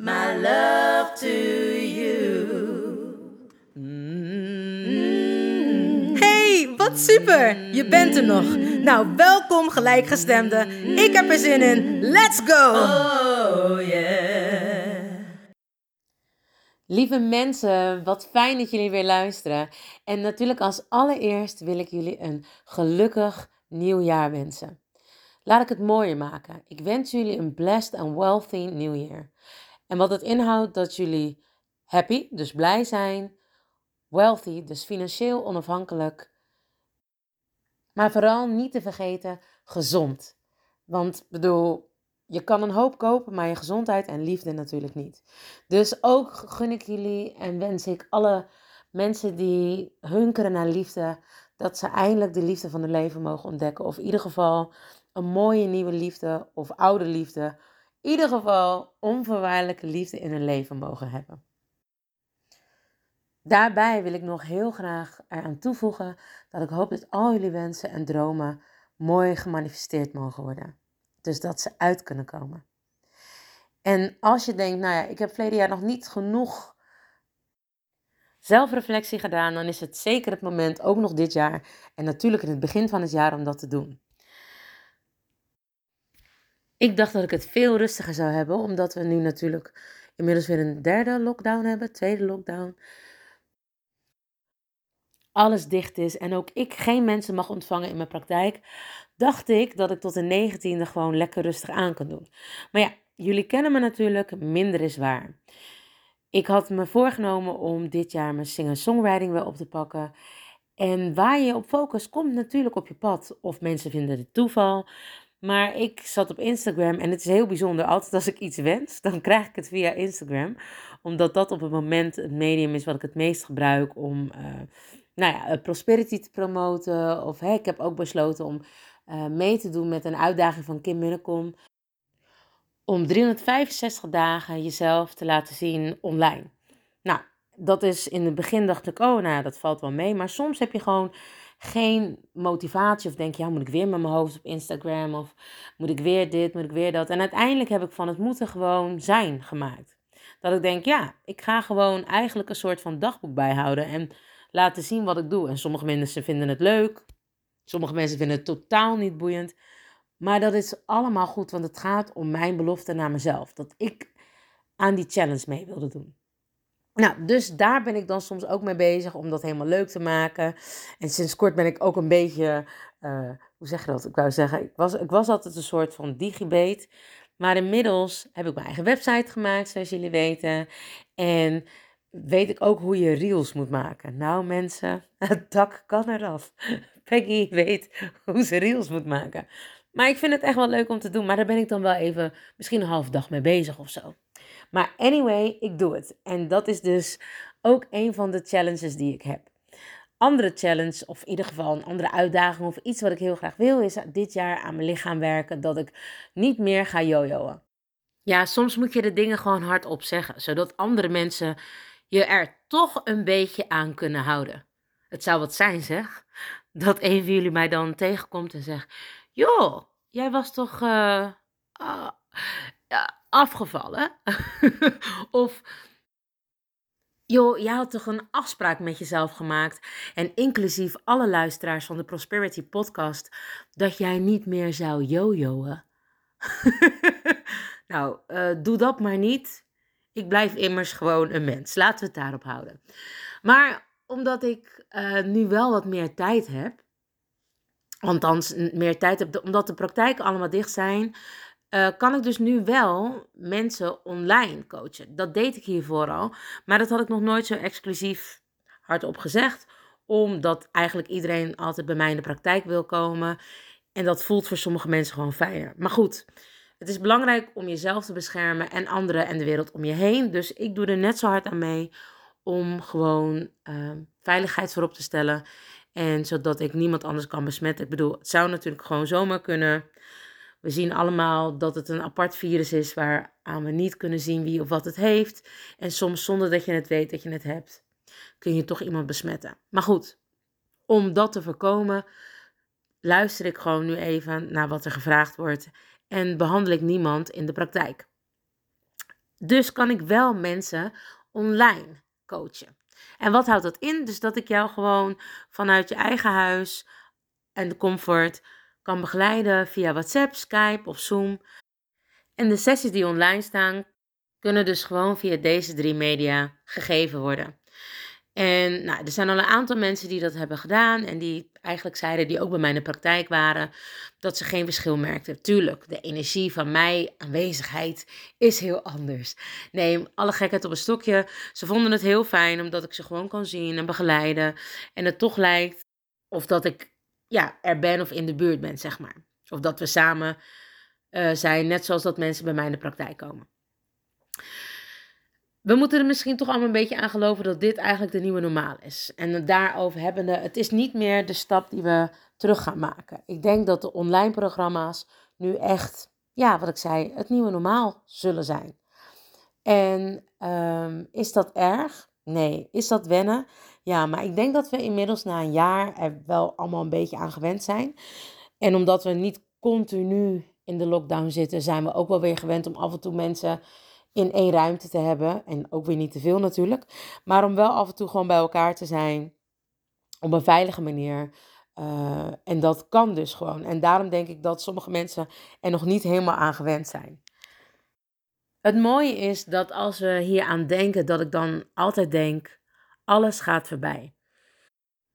my love to you. Hey, wat super! Je bent er nog. Nou, welkom gelijkgestemde. Ik heb er zin in. Let's go! Oh yeah. Lieve mensen, wat fijn dat jullie weer luisteren. En natuurlijk als allereerst wil ik jullie een gelukkig nieuwjaar wensen. Laat ik het mooier maken. Ik wens jullie een blessed and wealthy new year. En wat het inhoudt dat jullie happy, dus blij zijn, wealthy, dus financieel onafhankelijk, maar vooral niet te vergeten gezond. Want bedoel, je kan een hoop kopen, maar je gezondheid en liefde natuurlijk niet. Dus ook gun ik jullie en wens ik alle mensen die hunkeren naar liefde, dat ze eindelijk de liefde van hun leven mogen ontdekken. Of in ieder geval een mooie nieuwe liefde of oude liefde. Ieder geval onvoorwaardelijke liefde in hun leven mogen hebben. Daarbij wil ik nog heel graag eraan toevoegen dat ik hoop dat al jullie wensen en dromen mooi gemanifesteerd mogen worden. Dus dat ze uit kunnen komen. En als je denkt, nou ja, ik heb verleden jaar nog niet genoeg zelfreflectie gedaan, dan is het zeker het moment, ook nog dit jaar en natuurlijk in het begin van het jaar, om dat te doen. Ik dacht dat ik het veel rustiger zou hebben, omdat we nu natuurlijk inmiddels weer een derde lockdown hebben, tweede lockdown. Alles dicht is en ook ik geen mensen mag ontvangen in mijn praktijk, dacht ik dat ik tot de 19e gewoon lekker rustig aan kan doen. Maar ja, jullie kennen me natuurlijk, minder is waar. Ik had me voorgenomen om dit jaar mijn singer-songwriting weer op te pakken. En waar je op focust, komt natuurlijk op je pad. Of mensen vinden het toeval. Maar ik zat op Instagram en het is heel bijzonder. Altijd als ik iets wens, dan krijg ik het via Instagram. Omdat dat op het moment het medium is wat ik het meest gebruik om uh, nou ja, prosperity te promoten. Of hey, ik heb ook besloten om uh, mee te doen met een uitdaging van Kim Munnekom. Om 365 dagen jezelf te laten zien online. Nou, dat is in het begin dacht ik, oh nou, dat valt wel mee. Maar soms heb je gewoon geen motivatie of denk je, ja, moet ik weer met mijn hoofd op Instagram of moet ik weer dit, moet ik weer dat. En uiteindelijk heb ik van het moeten gewoon zijn gemaakt. Dat ik denk, ja, ik ga gewoon eigenlijk een soort van dagboek bijhouden en laten zien wat ik doe. En sommige mensen vinden het leuk, sommige mensen vinden het totaal niet boeiend. Maar dat is allemaal goed, want het gaat om mijn belofte naar mezelf. Dat ik aan die challenge mee wilde doen. Nou, dus daar ben ik dan soms ook mee bezig om dat helemaal leuk te maken. En sinds kort ben ik ook een beetje, uh, hoe zeg je dat? Ik wou zeggen, ik was, ik was altijd een soort van digibate. Maar inmiddels heb ik mijn eigen website gemaakt, zoals jullie weten. En weet ik ook hoe je reels moet maken. Nou mensen, het dak kan eraf. Peggy weet hoe ze reels moet maken. Maar ik vind het echt wel leuk om te doen. Maar daar ben ik dan wel even misschien een half dag mee bezig of zo. Maar anyway, ik doe het. En dat is dus ook een van de challenges die ik heb. Andere challenge, of in ieder geval een andere uitdaging, of iets wat ik heel graag wil, is dit jaar aan mijn lichaam werken. Dat ik niet meer ga jojoen. Ja, soms moet je de dingen gewoon hardop zeggen, zodat andere mensen je er toch een beetje aan kunnen houden. Het zou wat zijn, zeg. Dat een van jullie mij dan tegenkomt en zegt: Joh, jij was toch. Uh, afgevallen. of, joh, jij had toch een afspraak met jezelf gemaakt. En inclusief alle luisteraars van de Prosperity Podcast. Dat jij niet meer zou jojoen. nou, uh, doe dat maar niet. Ik blijf immers gewoon een mens. Laten we het daarop houden. Maar omdat ik uh, nu wel wat meer tijd heb, althans meer tijd heb, omdat de praktijken allemaal dicht zijn, uh, kan ik dus nu wel mensen online coachen. Dat deed ik hiervoor al, maar dat had ik nog nooit zo exclusief hardop gezegd, omdat eigenlijk iedereen altijd bij mij in de praktijk wil komen. En dat voelt voor sommige mensen gewoon fijner. Maar goed, het is belangrijk om jezelf te beschermen en anderen en de wereld om je heen. Dus ik doe er net zo hard aan mee om gewoon uh, veiligheid voorop te stellen. En zodat ik niemand anders kan besmetten. Ik bedoel, het zou natuurlijk gewoon zomaar kunnen. We zien allemaal dat het een apart virus is waaraan we niet kunnen zien wie of wat het heeft. En soms zonder dat je het weet dat je het hebt, kun je toch iemand besmetten. Maar goed, om dat te voorkomen, luister ik gewoon nu even naar wat er gevraagd wordt en behandel ik niemand in de praktijk. Dus kan ik wel mensen online coachen. En wat houdt dat in? Dus dat ik jou gewoon vanuit je eigen huis en de comfort kan begeleiden via WhatsApp, Skype of Zoom. En de sessies die online staan, kunnen dus gewoon via deze drie media gegeven worden. En nou, er zijn al een aantal mensen die dat hebben gedaan en die eigenlijk zeiden, die ook bij mij in de praktijk waren, dat ze geen verschil merkten. Tuurlijk, de energie van mij, aanwezigheid, is heel anders. Nee, alle gekheid op een stokje. Ze vonden het heel fijn omdat ik ze gewoon kan zien en begeleiden. En het toch lijkt of dat ik ja, er ben of in de buurt ben, zeg maar. Of dat we samen uh, zijn, net zoals dat mensen bij mij in de praktijk komen we moeten er misschien toch allemaal een beetje aan geloven dat dit eigenlijk de nieuwe normaal is. En daarover hebbende, het is niet meer de stap die we terug gaan maken. Ik denk dat de online programma's nu echt, ja, wat ik zei, het nieuwe normaal zullen zijn. En um, is dat erg? Nee. Is dat wennen? Ja, maar ik denk dat we inmiddels na een jaar er wel allemaal een beetje aan gewend zijn. En omdat we niet continu in de lockdown zitten, zijn we ook wel weer gewend om af en toe mensen in één ruimte te hebben. En ook weer niet te veel natuurlijk. Maar om wel af en toe gewoon bij elkaar te zijn. Op een veilige manier. Uh, en dat kan dus gewoon. En daarom denk ik dat sommige mensen er nog niet helemaal aan gewend zijn. Het mooie is dat als we hier aan denken, dat ik dan altijd denk: alles gaat voorbij.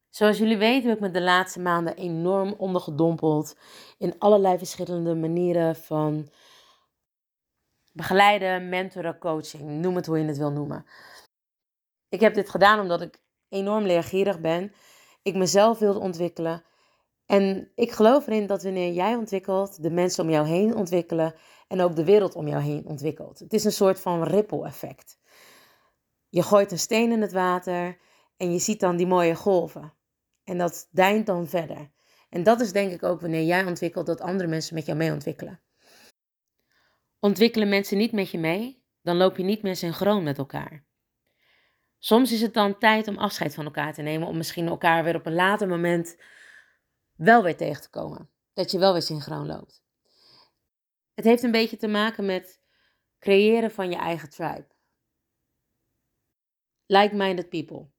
Zoals jullie weten heb ik me de laatste maanden enorm ondergedompeld in allerlei verschillende manieren van begeleiden, mentoren, coaching, noem het hoe je het wil noemen. Ik heb dit gedaan omdat ik enorm leergierig ben. Ik mezelf wilde ontwikkelen. En ik geloof erin dat wanneer jij ontwikkelt, de mensen om jou heen ontwikkelen en ook de wereld om jou heen ontwikkelt. Het is een soort van ripple effect. Je gooit een steen in het water en je ziet dan die mooie golven. En dat deint dan verder. En dat is denk ik ook wanneer jij ontwikkelt dat andere mensen met jou mee ontwikkelen. Ontwikkelen mensen niet met je mee, dan loop je niet meer synchroon met elkaar. Soms is het dan tijd om afscheid van elkaar te nemen, om misschien elkaar weer op een later moment wel weer tegen te komen. Dat je wel weer synchroon loopt. Het heeft een beetje te maken met creëren van je eigen tribe. Like-minded people.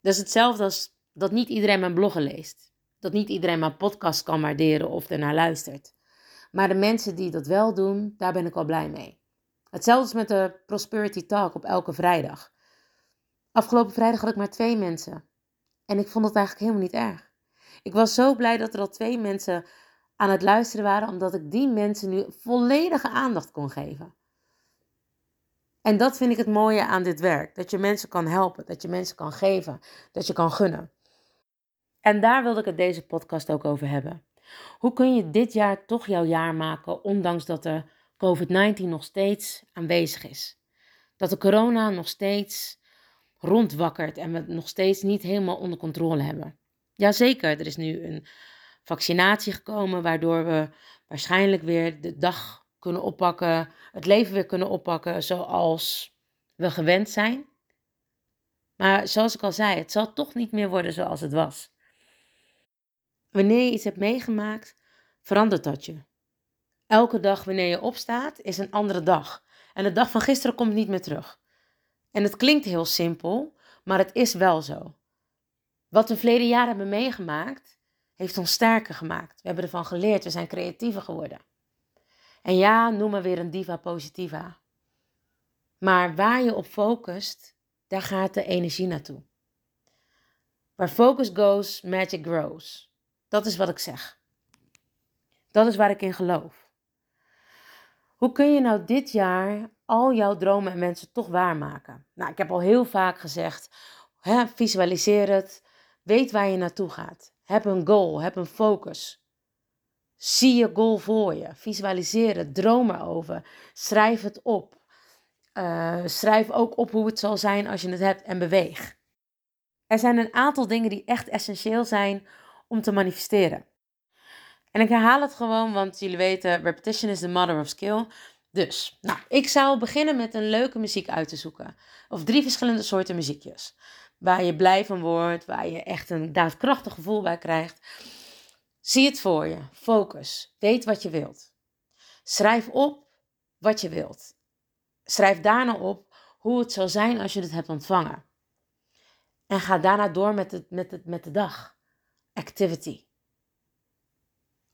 Dat is hetzelfde als dat niet iedereen mijn bloggen leest. Dat niet iedereen mijn podcast kan waarderen of ernaar luistert. Maar de mensen die dat wel doen, daar ben ik al blij mee. Hetzelfde is met de Prosperity Talk op elke vrijdag. Afgelopen vrijdag had ik maar twee mensen. En ik vond dat eigenlijk helemaal niet erg. Ik was zo blij dat er al twee mensen aan het luisteren waren, omdat ik die mensen nu volledige aandacht kon geven. En dat vind ik het mooie aan dit werk: dat je mensen kan helpen, dat je mensen kan geven, dat je kan gunnen. En daar wilde ik het deze podcast ook over hebben. Hoe kun je dit jaar toch jouw jaar maken, ondanks dat de COVID-19 nog steeds aanwezig is? Dat de corona nog steeds rondwakkert en we het nog steeds niet helemaal onder controle hebben. Jazeker, er is nu een vaccinatie gekomen, waardoor we waarschijnlijk weer de dag kunnen oppakken, het leven weer kunnen oppakken zoals we gewend zijn. Maar zoals ik al zei, het zal toch niet meer worden zoals het was. Wanneer je iets hebt meegemaakt, verandert dat je. Elke dag wanneer je opstaat, is een andere dag. En de dag van gisteren komt niet meer terug. En het klinkt heel simpel, maar het is wel zo. Wat we verleden jaar hebben meegemaakt, heeft ons sterker gemaakt. We hebben ervan geleerd, we zijn creatiever geworden. En ja, noem maar weer een diva positiva. Maar waar je op focust, daar gaat de energie naartoe. Waar focus goes, magic grows. Dat is wat ik zeg. Dat is waar ik in geloof. Hoe kun je nou dit jaar al jouw dromen en wensen toch waarmaken? Nou, ik heb al heel vaak gezegd, hè, visualiseer het, weet waar je naartoe gaat. Heb een goal, heb een focus. Zie je goal voor je, visualiseer het, droom erover, schrijf het op. Uh, schrijf ook op hoe het zal zijn als je het hebt en beweeg. Er zijn een aantal dingen die echt essentieel zijn om te manifesteren. En ik herhaal het gewoon, want jullie weten, repetition is the mother of skill. Dus, nou, ik zou beginnen met een leuke muziek uit te zoeken. Of drie verschillende soorten muziekjes. Waar je blij van wordt, waar je echt een daadkrachtig gevoel bij krijgt. Zie het voor je. Focus. Weet wat je wilt. Schrijf op wat je wilt. Schrijf daarna op hoe het zal zijn als je het hebt ontvangen. En ga daarna door met, het, met, het, met de dag. Activity.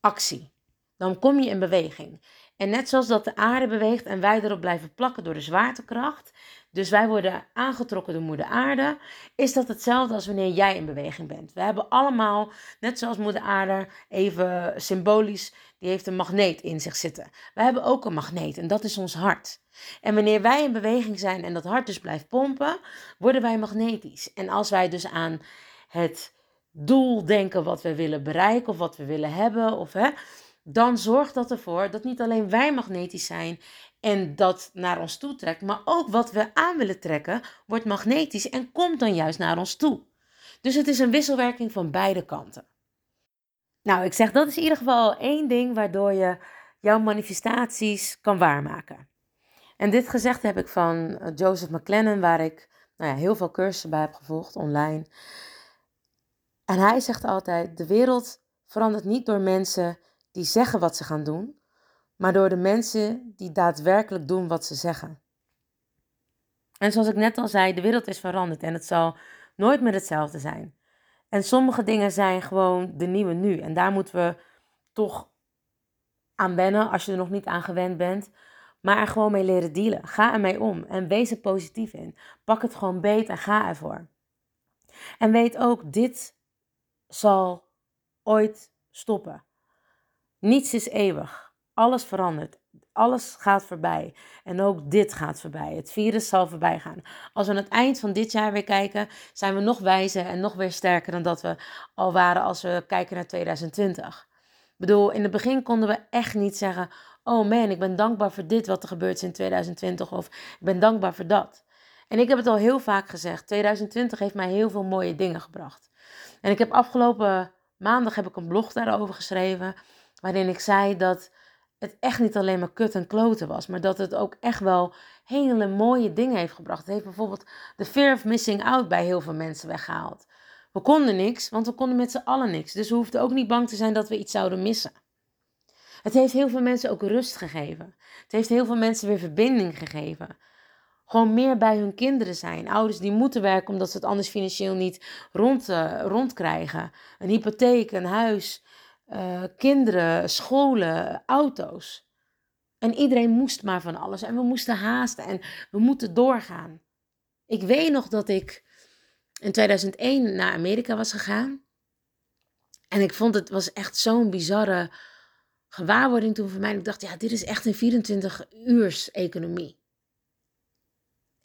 Actie. Dan kom je in beweging. En net zoals dat de aarde beweegt en wij erop blijven plakken door de zwaartekracht, dus wij worden aangetrokken door moeder aarde, is dat hetzelfde als wanneer jij in beweging bent. We hebben allemaal, net zoals moeder aarde, even symbolisch, die heeft een magneet in zich zitten. Wij hebben ook een magneet en dat is ons hart. En wanneer wij in beweging zijn en dat hart dus blijft pompen, worden wij magnetisch. En als wij dus aan het doel denken wat we willen bereiken of wat we willen hebben, of, hè, dan zorgt dat ervoor dat niet alleen wij magnetisch zijn en dat naar ons toe trekt, maar ook wat we aan willen trekken wordt magnetisch en komt dan juist naar ons toe. Dus het is een wisselwerking van beide kanten. Nou, ik zeg dat is in ieder geval één ding waardoor je jouw manifestaties kan waarmaken. En dit gezegd heb ik van eh, Joseph McLennan, waar ik nou ja, heel veel cursussen bij heb gevolgd online. En hij zegt altijd: de wereld verandert niet door mensen die zeggen wat ze gaan doen, maar door de mensen die daadwerkelijk doen wat ze zeggen. En zoals ik net al zei, de wereld is veranderd en het zal nooit meer hetzelfde zijn. En sommige dingen zijn gewoon de nieuwe nu. En daar moeten we toch aan wennen als je er nog niet aan gewend bent. Maar er gewoon mee leren dealen. Ga ermee om en wees er positief in. Pak het gewoon beet en ga ervoor. En weet ook, dit zal ooit stoppen. Niets is eeuwig. Alles verandert. Alles gaat voorbij. En ook dit gaat voorbij. Het virus zal voorbij gaan. Als we aan het eind van dit jaar weer kijken, zijn we nog wijzer en nog weer sterker dan dat we al waren als we kijken naar 2020. Ik bedoel, in het begin konden we echt niet zeggen: Oh man, ik ben dankbaar voor dit wat er gebeurd is in 2020. Of ik ben dankbaar voor dat. En ik heb het al heel vaak gezegd: 2020 heeft mij heel veel mooie dingen gebracht. En ik heb afgelopen maandag heb ik een blog daarover geschreven waarin ik zei dat het echt niet alleen maar kut en kloten was, maar dat het ook echt wel hele mooie dingen heeft gebracht. Het heeft bijvoorbeeld de fear of missing out bij heel veel mensen weggehaald. We konden niks, want we konden met z'n allen niks. Dus we hoefden ook niet bang te zijn dat we iets zouden missen. Het heeft heel veel mensen ook rust gegeven. Het heeft heel veel mensen weer verbinding gegeven. Gewoon meer bij hun kinderen zijn. Ouders die moeten werken omdat ze het anders financieel niet uh, rondkrijgen. Een hypotheek, een huis, uh, kinderen, scholen, auto's. En iedereen moest maar van alles. En we moesten haasten en we moeten doorgaan. Ik weet nog dat ik in 2001 naar Amerika was gegaan. En ik vond het was echt zo'n bizarre gewaarwording toen voor mij. Ik dacht, ja, dit is echt een 24 uurs economie.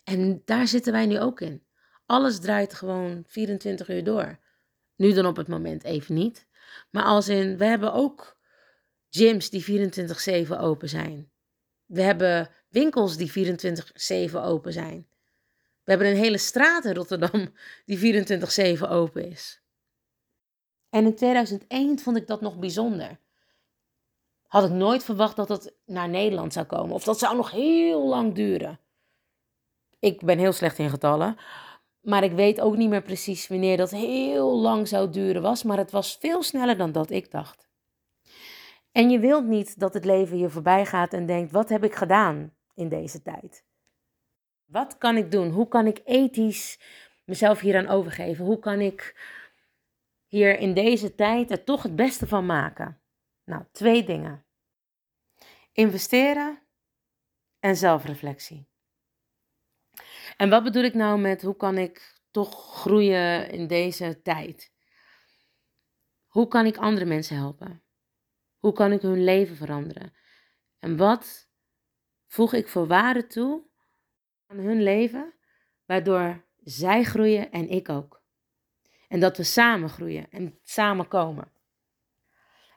En daar zitten wij nu ook in. Alles draait gewoon 24 uur door. Nu dan op het moment even niet. Maar als in, we hebben ook gyms die 24-7 open zijn. We hebben winkels die 24-7 open zijn. We hebben een hele straat in Rotterdam die 24-7 open is. En in 2001 vond ik dat nog bijzonder. Had ik nooit verwacht dat het naar Nederland zou komen. Of dat zou nog heel lang duren. Ik ben heel slecht in getallen. Maar ik weet ook niet meer precies wanneer dat heel lang zou duren was. Maar het was veel sneller dan dat ik dacht. En je wilt niet dat het leven je voorbij gaat en denkt: wat heb ik gedaan in deze tijd? Wat kan ik doen? Hoe kan ik ethisch mezelf hieraan overgeven? Hoe kan ik hier in deze tijd er toch het beste van maken? Nou, twee dingen. Investeren en zelfreflectie. En wat bedoel ik nou met hoe kan ik toch groeien in deze tijd? Hoe kan ik andere mensen helpen? Hoe kan ik hun leven veranderen? En wat voeg ik voor waarde toe aan hun leven, waardoor zij groeien en ik ook? En dat we samen groeien en samen komen.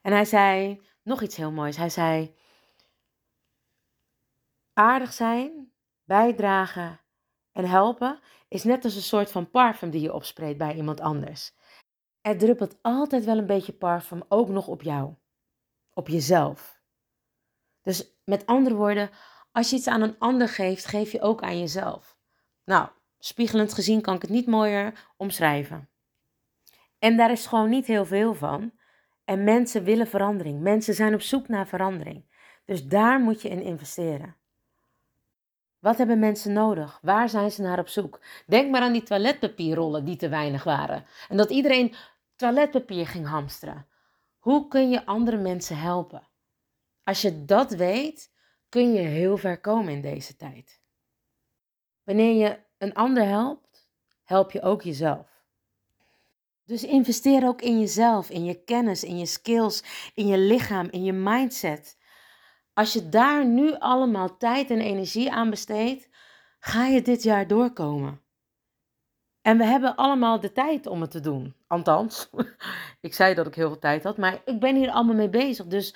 En hij zei nog iets heel moois. Hij zei: aardig zijn, bijdragen en helpen is net als een soort van parfum die je opspreekt bij iemand anders. Er druppelt altijd wel een beetje parfum ook nog op jou, op jezelf. Dus met andere woorden, als je iets aan een ander geeft, geef je ook aan jezelf. Nou, spiegelend gezien kan ik het niet mooier omschrijven. En daar is gewoon niet heel veel van. En mensen willen verandering. Mensen zijn op zoek naar verandering. Dus daar moet je in investeren. Wat hebben mensen nodig? Waar zijn ze naar op zoek? Denk maar aan die toiletpapierrollen die te weinig waren. En dat iedereen toiletpapier ging hamsteren. Hoe kun je andere mensen helpen? Als je dat weet, kun je heel ver komen in deze tijd. Wanneer je een ander helpt, help je ook jezelf. Dus investeer ook in jezelf, in je kennis, in je skills, in je lichaam, in je mindset. Als je daar nu allemaal tijd en energie aan besteedt, ga je dit jaar doorkomen. En we hebben allemaal de tijd om het te doen. Althans, ik zei dat ik heel veel tijd had, maar ik ben hier allemaal mee bezig. Dus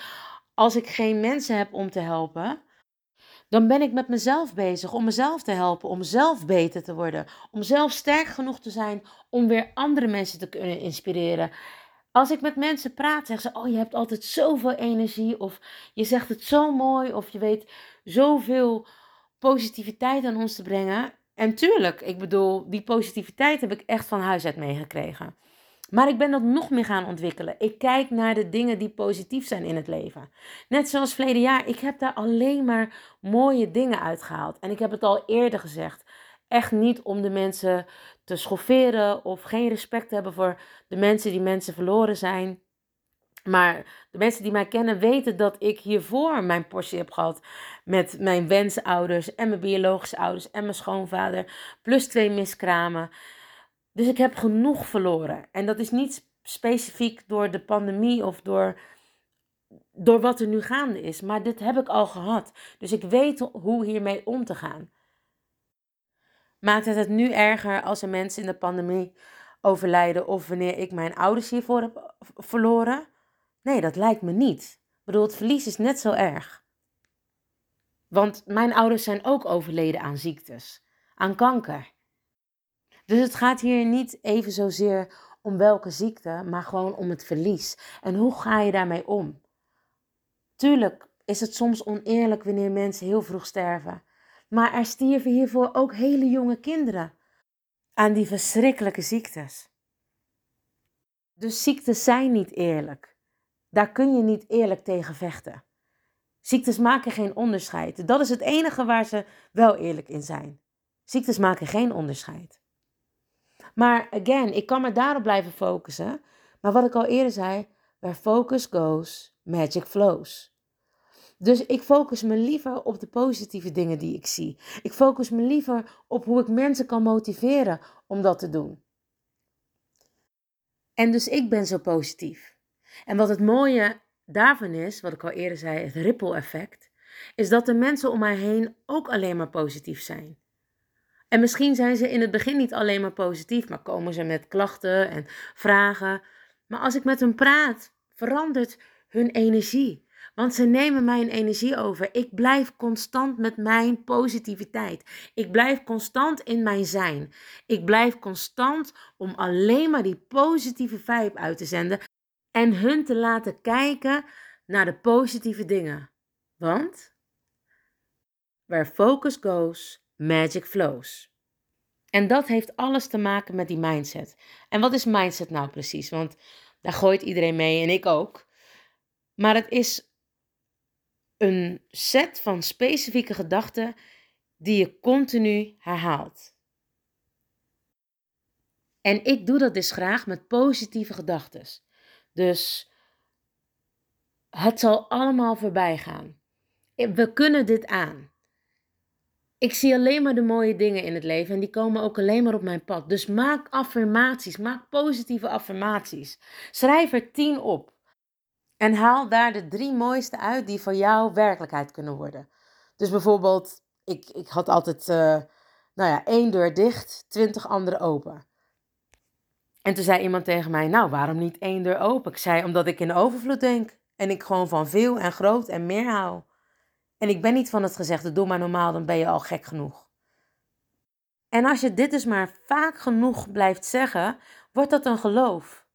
als ik geen mensen heb om te helpen, dan ben ik met mezelf bezig om mezelf te helpen, om zelf beter te worden, om zelf sterk genoeg te zijn om weer andere mensen te kunnen inspireren. Als ik met mensen praat, zeggen ze: Oh, je hebt altijd zoveel energie. Of je zegt het zo mooi. Of je weet zoveel positiviteit aan ons te brengen. En tuurlijk, ik bedoel, die positiviteit heb ik echt van huis uit meegekregen. Maar ik ben dat nog meer gaan ontwikkelen. Ik kijk naar de dingen die positief zijn in het leven. Net zoals verleden jaar, ik heb daar alleen maar mooie dingen uitgehaald. En ik heb het al eerder gezegd. Echt niet om de mensen te schofferen of geen respect te hebben voor de mensen die mensen verloren zijn. Maar de mensen die mij kennen weten dat ik hiervoor mijn portie heb gehad met mijn wensouders en mijn biologische ouders en mijn schoonvader, plus twee miskramen. Dus ik heb genoeg verloren. En dat is niet specifiek door de pandemie of door, door wat er nu gaande is, maar dit heb ik al gehad. Dus ik weet hoe hiermee om te gaan. Maakt het het nu erger als er mensen in de pandemie overlijden of wanneer ik mijn ouders hiervoor heb verloren? Nee, dat lijkt me niet. Ik bedoel, het verlies is net zo erg. Want mijn ouders zijn ook overleden aan ziektes, aan kanker. Dus het gaat hier niet even zozeer om welke ziekte, maar gewoon om het verlies. En hoe ga je daarmee om? Tuurlijk is het soms oneerlijk wanneer mensen heel vroeg sterven. Maar er stierven hiervoor ook hele jonge kinderen aan die verschrikkelijke ziektes. Dus ziektes zijn niet eerlijk. Daar kun je niet eerlijk tegen vechten. Ziektes maken geen onderscheid. Dat is het enige waar ze wel eerlijk in zijn. Ziektes maken geen onderscheid. Maar again, ik kan me daarop blijven focussen. Maar wat ik al eerder zei, where focus goes, magic flows. Dus ik focus me liever op de positieve dingen die ik zie. Ik focus me liever op hoe ik mensen kan motiveren om dat te doen. En dus ik ben zo positief. En wat het mooie daarvan is, wat ik al eerder zei, het ripple effect, is dat de mensen om mij heen ook alleen maar positief zijn. En misschien zijn ze in het begin niet alleen maar positief, maar komen ze met klachten en vragen. Maar als ik met hen praat, verandert hun energie. Want ze nemen mijn energie over. Ik blijf constant met mijn positiviteit. Ik blijf constant in mijn zijn. Ik blijf constant om alleen maar die positieve vibe uit te zenden en hun te laten kijken naar de positieve dingen. Want where focus goes, magic flows. En dat heeft alles te maken met die mindset. En wat is mindset nou precies? Want daar gooit iedereen mee en ik ook. Maar het is een set van specifieke gedachten die je continu herhaalt. En ik doe dat dus graag met positieve gedachten. Dus het zal allemaal voorbij gaan. We kunnen dit aan. Ik zie alleen maar de mooie dingen in het leven en die komen ook alleen maar op mijn pad. Dus maak affirmaties, maak positieve affirmaties. Schrijf er tien op. En haal daar de drie mooiste uit die voor jou werkelijkheid kunnen worden. Dus bijvoorbeeld, ik, ik had altijd, uh, nou ja, één deur dicht, twintig andere open. En toen zei iemand tegen mij, nou, waarom niet één deur open? Ik zei, omdat ik in overvloed denk. En ik gewoon van veel en groot en meer hou. En ik ben niet van het gezegde, doe maar normaal, dan ben je al gek genoeg. En als je dit dus maar vaak genoeg blijft zeggen, wordt dat een geloof.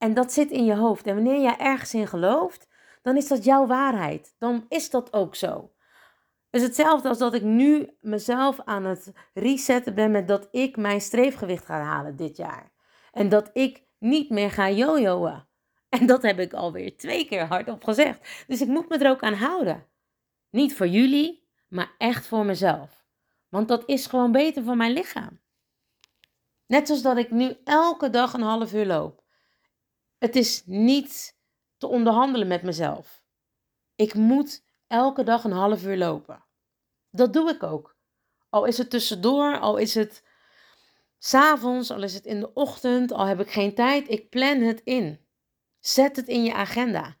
En dat zit in je hoofd. En wanneer jij ergens in gelooft, dan is dat jouw waarheid. Dan is dat ook zo. Is hetzelfde als dat ik nu mezelf aan het resetten ben met dat ik mijn streefgewicht ga halen dit jaar. En dat ik niet meer ga jojoen. En dat heb ik alweer twee keer hardop gezegd. Dus ik moet me er ook aan houden. Niet voor jullie, maar echt voor mezelf. Want dat is gewoon beter voor mijn lichaam. Net zoals dat ik nu elke dag een half uur loop. Het is niet te onderhandelen met mezelf. Ik moet elke dag een half uur lopen. Dat doe ik ook. Al is het tussendoor, al is het s'avonds, al is het in de ochtend, al heb ik geen tijd, ik plan het in. Zet het in je agenda. Dat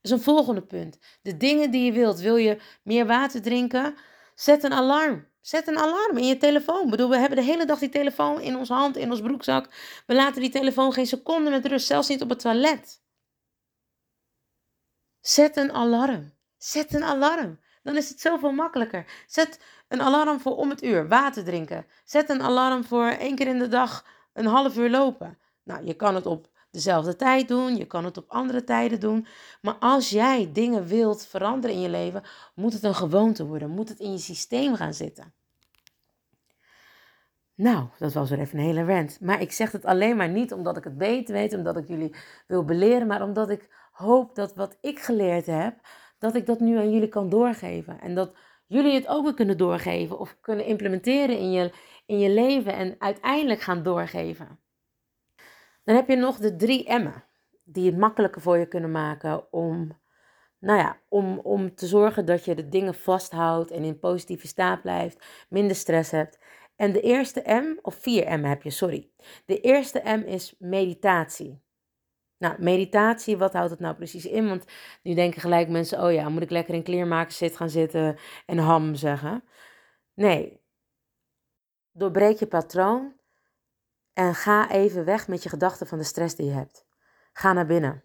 is een volgende punt. De dingen die je wilt. Wil je meer water drinken? Zet een alarm. Zet een alarm in je telefoon. Ik bedoel, we hebben de hele dag die telefoon in onze hand, in ons broekzak. We laten die telefoon geen seconde met rust, zelfs niet op het toilet. Zet een alarm. Zet een alarm. Dan is het zoveel makkelijker. Zet een alarm voor om het uur water drinken. Zet een alarm voor één keer in de dag een half uur lopen. Nou, je kan het op dezelfde tijd doen, je kan het op andere tijden doen. Maar als jij dingen wilt veranderen in je leven, moet het een gewoonte worden, moet het in je systeem gaan zitten. Nou, dat was weer even een hele rant. Maar ik zeg het alleen maar niet omdat ik het beter weet, omdat ik jullie wil beleren, maar omdat ik hoop dat wat ik geleerd heb, dat ik dat nu aan jullie kan doorgeven. En dat jullie het ook weer kunnen doorgeven of kunnen implementeren in je, in je leven en uiteindelijk gaan doorgeven. Dan heb je nog de drie M'en, die het makkelijker voor je kunnen maken om, nou ja, om, om te zorgen dat je de dingen vasthoudt en in positieve staat blijft, minder stress hebt. En de eerste M, of vier M heb je, sorry. De eerste M is meditatie. Nou, meditatie, wat houdt het nou precies in? Want nu denken gelijk mensen, oh ja, moet ik lekker in kleermaken zit gaan zitten en ham zeggen? Nee. Doorbreek je patroon en ga even weg met je gedachten van de stress die je hebt. Ga naar binnen.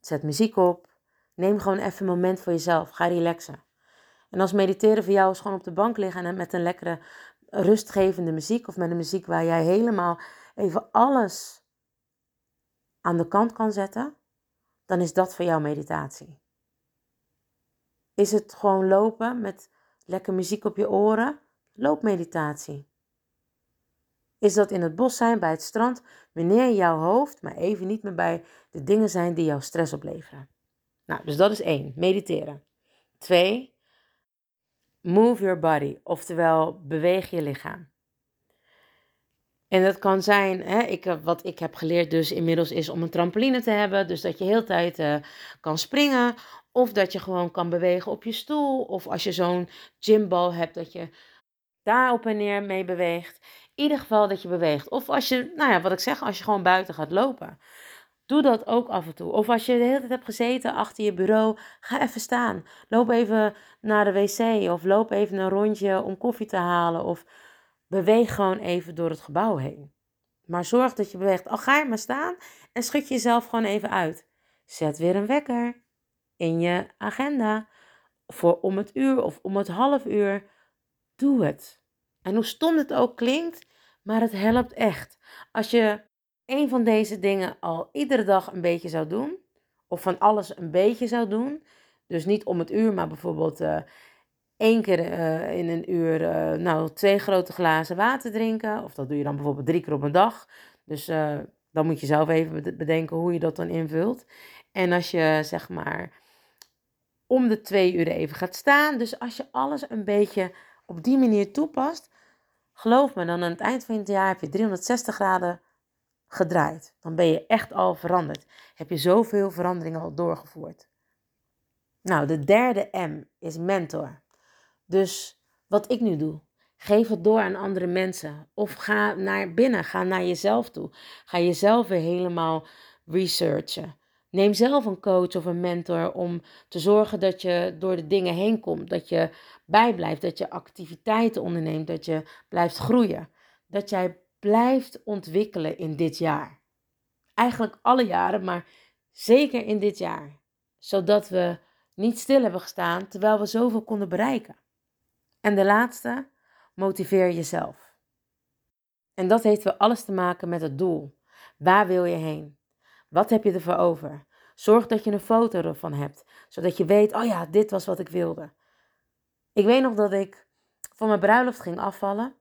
Zet muziek op. Neem gewoon even een moment voor jezelf. Ga relaxen. En als mediteren voor jou is gewoon op de bank liggen en met een lekkere rustgevende muziek of met een muziek waar jij helemaal even alles aan de kant kan zetten, dan is dat voor jou meditatie. Is het gewoon lopen met lekker muziek op je oren? Loopmeditatie. Is dat in het bos zijn, bij het strand, wanneer jouw hoofd maar even niet meer bij de dingen zijn die jou stress opleveren. Nou, dus dat is één, mediteren. Twee, move your body, oftewel beweeg je lichaam. En dat kan zijn, hè, ik, wat ik heb geleerd dus inmiddels is om een trampoline te hebben. Dus dat je heel tijd uh, kan springen. Of dat je gewoon kan bewegen op je stoel. Of als je zo'n gymbal hebt, dat je daar op en neer mee beweegt ieder geval dat je beweegt. Of als je, nou ja, wat ik zeg, als je gewoon buiten gaat lopen. Doe dat ook af en toe. Of als je de hele tijd hebt gezeten achter je bureau, ga even staan. Loop even naar de wc of loop even een rondje om koffie te halen. Of beweeg gewoon even door het gebouw heen. Maar zorg dat je beweegt. Al ga je maar staan en schud jezelf gewoon even uit. Zet weer een wekker in je agenda voor om het uur of om het half uur. Doe het. En hoe stom het ook klinkt, maar het helpt echt. Als je een van deze dingen al iedere dag een beetje zou doen, of van alles een beetje zou doen, dus niet om het uur, maar bijvoorbeeld uh, één keer uh, in een uur, uh, nou, twee grote glazen water drinken, of dat doe je dan bijvoorbeeld drie keer op een dag. Dus dan moet je zelf even bedenken hoe je dat dan invult. En als je zeg maar om de twee uur even gaat staan, dus als je alles een beetje op die manier toepast, Geloof me, dan aan het eind van het jaar heb je 360 graden gedraaid. Dan ben je echt al veranderd. Heb je zoveel veranderingen al doorgevoerd. Nou, de derde M is mentor. Dus wat ik nu doe. Geef het door aan andere mensen. Of ga naar binnen, ga naar jezelf toe. Ga jezelf weer helemaal researchen. Neem zelf een coach of een mentor om te zorgen dat je door de dingen heen komt. Dat je bijblijft, dat je activiteiten onderneemt, dat je blijft groeien. Dat jij blijft ontwikkelen in dit jaar. Eigenlijk alle jaren, maar zeker in dit jaar. Zodat we niet stil hebben gestaan terwijl we zoveel konden bereiken. En de laatste, motiveer jezelf. En dat heeft wel alles te maken met het doel. Waar wil je heen? Wat heb je ervoor over? Zorg dat je een foto ervan hebt, zodat je weet, oh ja, dit was wat ik wilde. Ik weet nog dat ik voor mijn bruiloft ging afvallen.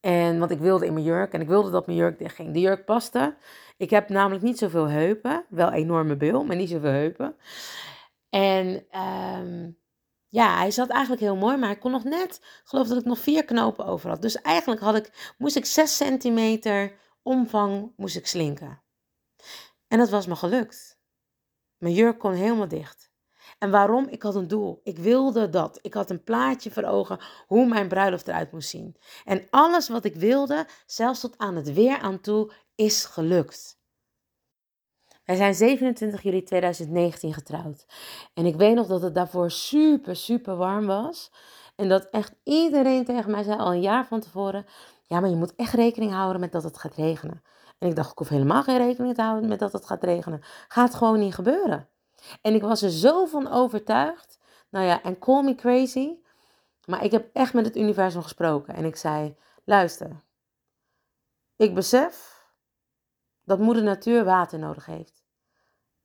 En want ik wilde in mijn jurk en ik wilde dat mijn jurk dicht ging. De jurk paste. Ik heb namelijk niet zoveel heupen. Wel enorme bil, maar niet zoveel heupen. En um, ja, hij zat eigenlijk heel mooi, maar ik kon nog net, geloof dat ik nog vier knopen over had. Dus eigenlijk had ik, moest ik 6 centimeter omvang moest ik slinken. En dat was me gelukt. Mijn jurk kon helemaal dicht. En waarom? Ik had een doel. Ik wilde dat. Ik had een plaatje voor ogen hoe mijn bruiloft eruit moest zien. En alles wat ik wilde, zelfs tot aan het weer aan toe, is gelukt. Wij zijn 27 juli 2019 getrouwd. En ik weet nog dat het daarvoor super, super warm was. En dat echt iedereen tegen mij zei al een jaar van tevoren: Ja, maar je moet echt rekening houden met dat het gaat regenen. En ik dacht: Ik hoef helemaal geen rekening te houden met dat het gaat regenen. Gaat gewoon niet gebeuren. En ik was er zo van overtuigd. Nou ja, en call me crazy. Maar ik heb echt met het universum gesproken. En ik zei: Luister, ik besef dat moeder natuur water nodig heeft.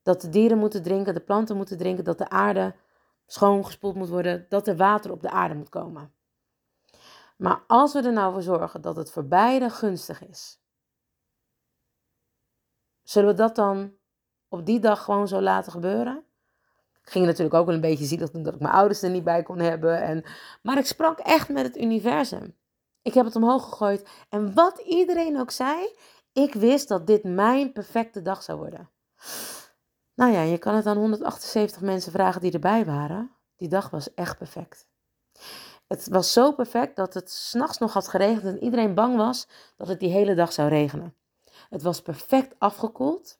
Dat de dieren moeten drinken, de planten moeten drinken, dat de aarde schoongespoeld moet worden, dat er water op de aarde moet komen. Maar als we er nou voor zorgen dat het voor beide gunstig is, zullen we dat dan op die dag gewoon zo laten gebeuren? Ik ging natuurlijk ook wel een beetje zielig dat ik mijn ouders er niet bij kon hebben. En, maar ik sprak echt met het universum. Ik heb het omhoog gegooid. En wat iedereen ook zei, ik wist dat dit mijn perfecte dag zou worden. Nou ja, je kan het aan 178 mensen vragen die erbij waren. Die dag was echt perfect. Het was zo perfect dat het s'nachts nog had geregend en iedereen bang was dat het die hele dag zou regenen. Het was perfect afgekoeld.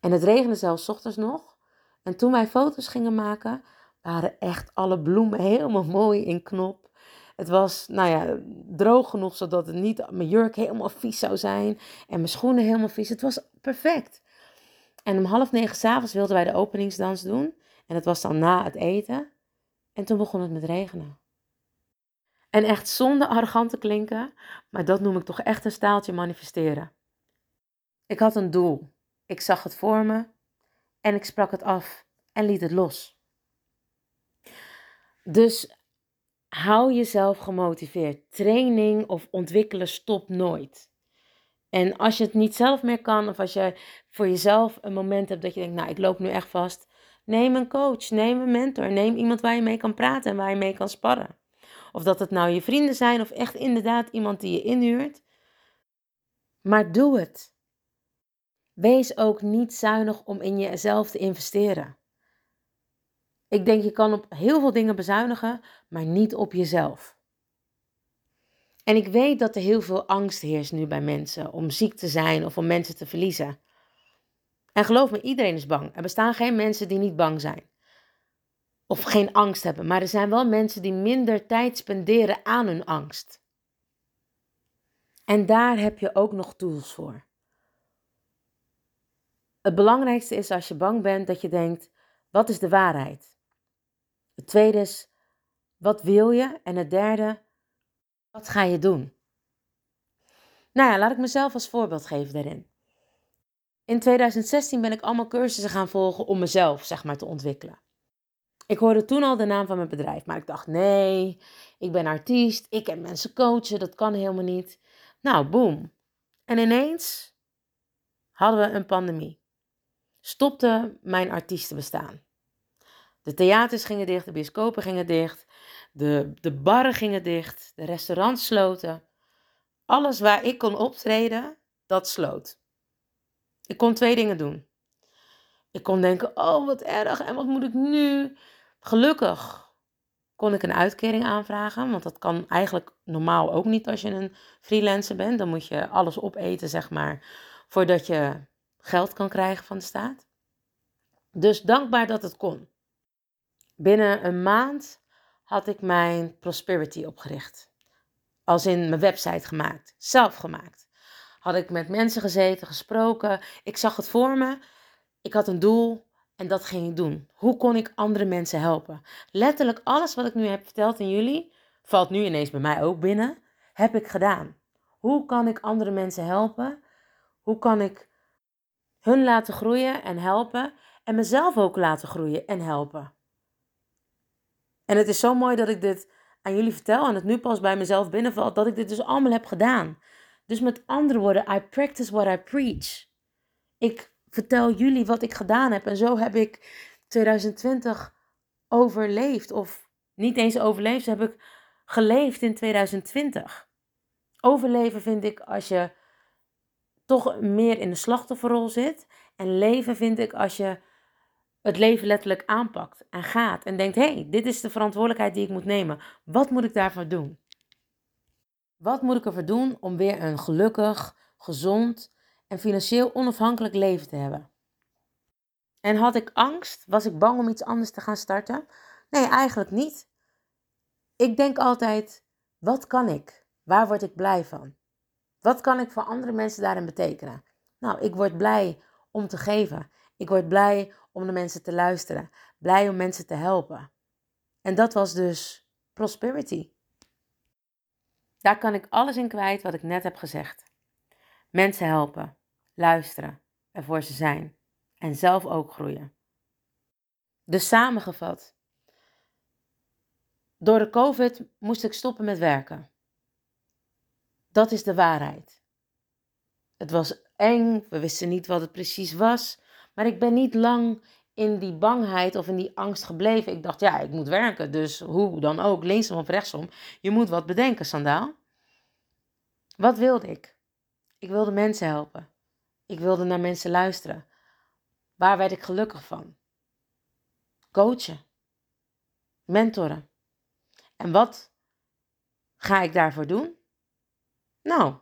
En het regende zelfs ochtends nog. En toen wij foto's gingen maken, waren echt alle bloemen helemaal mooi in knop. Het was, nou ja, droog genoeg zodat het niet mijn jurk helemaal vies zou zijn en mijn schoenen helemaal vies. Het was perfect. En om half negen s'avonds wilden wij de openingsdans doen. En dat was dan na het eten. En toen begon het met regenen. En echt zonder arrogant te klinken, maar dat noem ik toch echt een staaltje manifesteren. Ik had een doel. Ik zag het voor me en ik sprak het af en liet het los. Dus hou jezelf gemotiveerd. Training of ontwikkelen stopt nooit. En als je het niet zelf meer kan, of als je voor jezelf een moment hebt dat je denkt, nou, ik loop nu echt vast, neem een coach, neem een mentor, neem iemand waar je mee kan praten en waar je mee kan sparren. Of dat het nou je vrienden zijn of echt inderdaad iemand die je inhuurt. Maar doe het. Wees ook niet zuinig om in jezelf te investeren. Ik denk je kan op heel veel dingen bezuinigen, maar niet op jezelf. En ik weet dat er heel veel angst heerst nu bij mensen om ziek te zijn of om mensen te verliezen. En geloof me, iedereen is bang. Er bestaan geen mensen die niet bang zijn. Of geen angst hebben, maar er zijn wel mensen die minder tijd spenderen aan hun angst. En daar heb je ook nog tools voor. Het belangrijkste is als je bang bent dat je denkt: wat is de waarheid? Het tweede is: wat wil je? En het derde: wat ga je doen? Nou ja, laat ik mezelf als voorbeeld geven daarin. In 2016 ben ik allemaal cursussen gaan volgen om mezelf, zeg maar, te ontwikkelen. Ik hoorde toen al de naam van mijn bedrijf, maar ik dacht, nee, ik ben artiest, ik heb mensen coachen, dat kan helemaal niet. Nou, boom. En ineens hadden we een pandemie. Stopte mijn artiestenbestaan. De theaters gingen dicht, de bioscopen gingen dicht, de, de barren gingen dicht, de restaurants sloten. Alles waar ik kon optreden, dat sloot. Ik kon twee dingen doen. Ik kon denken, oh wat erg en wat moet ik nu? Gelukkig kon ik een uitkering aanvragen. Want dat kan eigenlijk normaal ook niet als je een freelancer bent. Dan moet je alles opeten, zeg maar, voordat je geld kan krijgen van de staat. Dus dankbaar dat het kon. Binnen een maand had ik mijn Prosperity opgericht. Als in mijn website gemaakt, zelf gemaakt. Had ik met mensen gezeten, gesproken. Ik zag het voor me. Ik had een doel en dat ging ik doen. Hoe kon ik andere mensen helpen? Letterlijk alles wat ik nu heb verteld aan jullie, valt nu ineens bij mij ook binnen, heb ik gedaan. Hoe kan ik andere mensen helpen? Hoe kan ik hun laten groeien en helpen en mezelf ook laten groeien en helpen? En het is zo mooi dat ik dit aan jullie vertel en het nu pas bij mezelf binnenvalt dat ik dit dus allemaal heb gedaan. Dus met andere woorden, I practice what I preach. Ik vertel jullie wat ik gedaan heb en zo heb ik 2020 overleefd of niet eens overleefd, heb ik geleefd in 2020. Overleven vind ik als je toch meer in de slachtofferrol zit en leven vind ik als je het leven letterlijk aanpakt en gaat en denkt: hé, hey, dit is de verantwoordelijkheid die ik moet nemen. Wat moet ik daarvoor doen? Wat moet ik ervoor doen om weer een gelukkig, gezond en financieel onafhankelijk leven te hebben? En had ik angst? Was ik bang om iets anders te gaan starten? Nee, eigenlijk niet. Ik denk altijd: wat kan ik? Waar word ik blij van? Wat kan ik voor andere mensen daarin betekenen? Nou, ik word blij om te geven. Ik word blij om de mensen te luisteren. Blij om mensen te helpen. En dat was dus prosperity. Daar kan ik alles in kwijt wat ik net heb gezegd. Mensen helpen, luisteren, ervoor ze zijn en zelf ook groeien. Dus samengevat. Door de COVID moest ik stoppen met werken. Dat is de waarheid. Het was eng, we wisten niet wat het precies was. Maar ik ben niet lang in die bangheid of in die angst gebleven. Ik dacht, ja, ik moet werken, dus hoe dan ook, linksom of rechtsom. Je moet wat bedenken, Sandaal. Wat wilde ik? Ik wilde mensen helpen. Ik wilde naar mensen luisteren. Waar werd ik gelukkig van? Coachen. Mentoren. En wat ga ik daarvoor doen? Nou,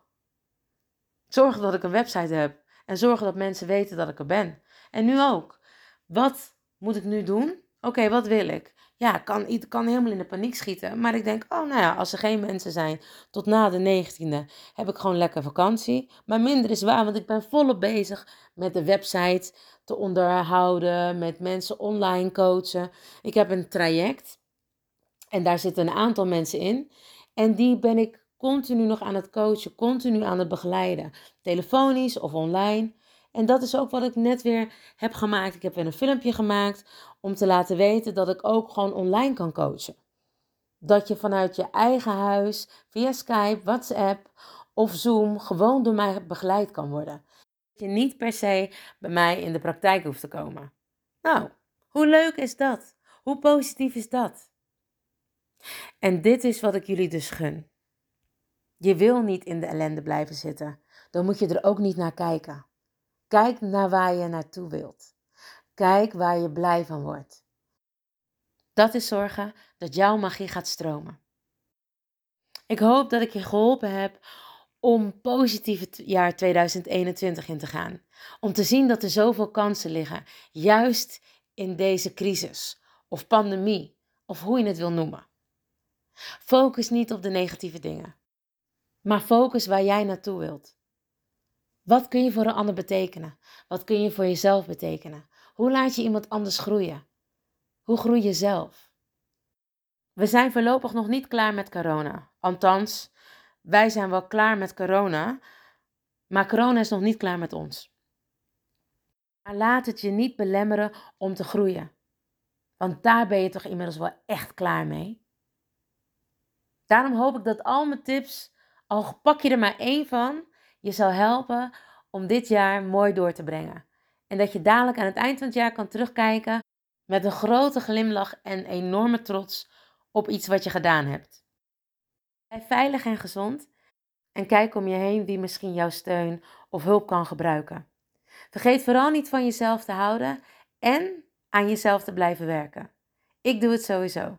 zorgen dat ik een website heb en zorgen dat mensen weten dat ik er ben. En nu ook. Wat moet ik nu doen? Oké, wat wil ik? Ja, kan, ik kan helemaal in de paniek schieten. Maar ik denk, oh nou ja, als er geen mensen zijn tot na de 19e, heb ik gewoon lekker vakantie. Maar minder is waar, want ik ben volop bezig met de website te onderhouden, met mensen online coachen. Ik heb een traject en daar zitten een aantal mensen in. En die ben ik continu nog aan het coachen, continu aan het begeleiden. Telefonisch of online. En dat is ook wat ik net weer heb gemaakt. Ik heb weer een filmpje gemaakt om te laten weten dat ik ook gewoon online kan coachen. Dat je vanuit je eigen huis, via Skype, WhatsApp of Zoom, gewoon door mij begeleid kan worden. Dat je niet per se bij mij in de praktijk hoeft te komen. Nou, hoe leuk is dat? Hoe positief is dat? En dit is wat ik jullie dus gun. Je wil niet in de ellende blijven zitten. Dan moet je er ook niet naar kijken. Kijk naar waar je naartoe wilt. Kijk waar je blij van wordt. Dat is zorgen dat jouw magie gaat stromen. Ik hoop dat ik je geholpen heb om positief het jaar 2021 in te gaan. Om te zien dat er zoveel kansen liggen, juist in deze crisis of pandemie of hoe je het wil noemen. Focus niet op de negatieve dingen, maar focus waar jij naartoe wilt. Wat kun je voor een ander betekenen? Wat kun je voor jezelf betekenen? Hoe laat je iemand anders groeien? Hoe groei je zelf? We zijn voorlopig nog niet klaar met corona. Althans, wij zijn wel klaar met corona, maar corona is nog niet klaar met ons. Maar laat het je niet belemmeren om te groeien. Want daar ben je toch inmiddels wel echt klaar mee. Daarom hoop ik dat al mijn tips, al pak je er maar één van, je zal helpen om dit jaar mooi door te brengen. En dat je dadelijk aan het eind van het jaar kan terugkijken met een grote glimlach en enorme trots op iets wat je gedaan hebt. Blijf veilig en gezond en kijk om je heen wie misschien jouw steun of hulp kan gebruiken. Vergeet vooral niet van jezelf te houden en aan jezelf te blijven werken. Ik doe het sowieso.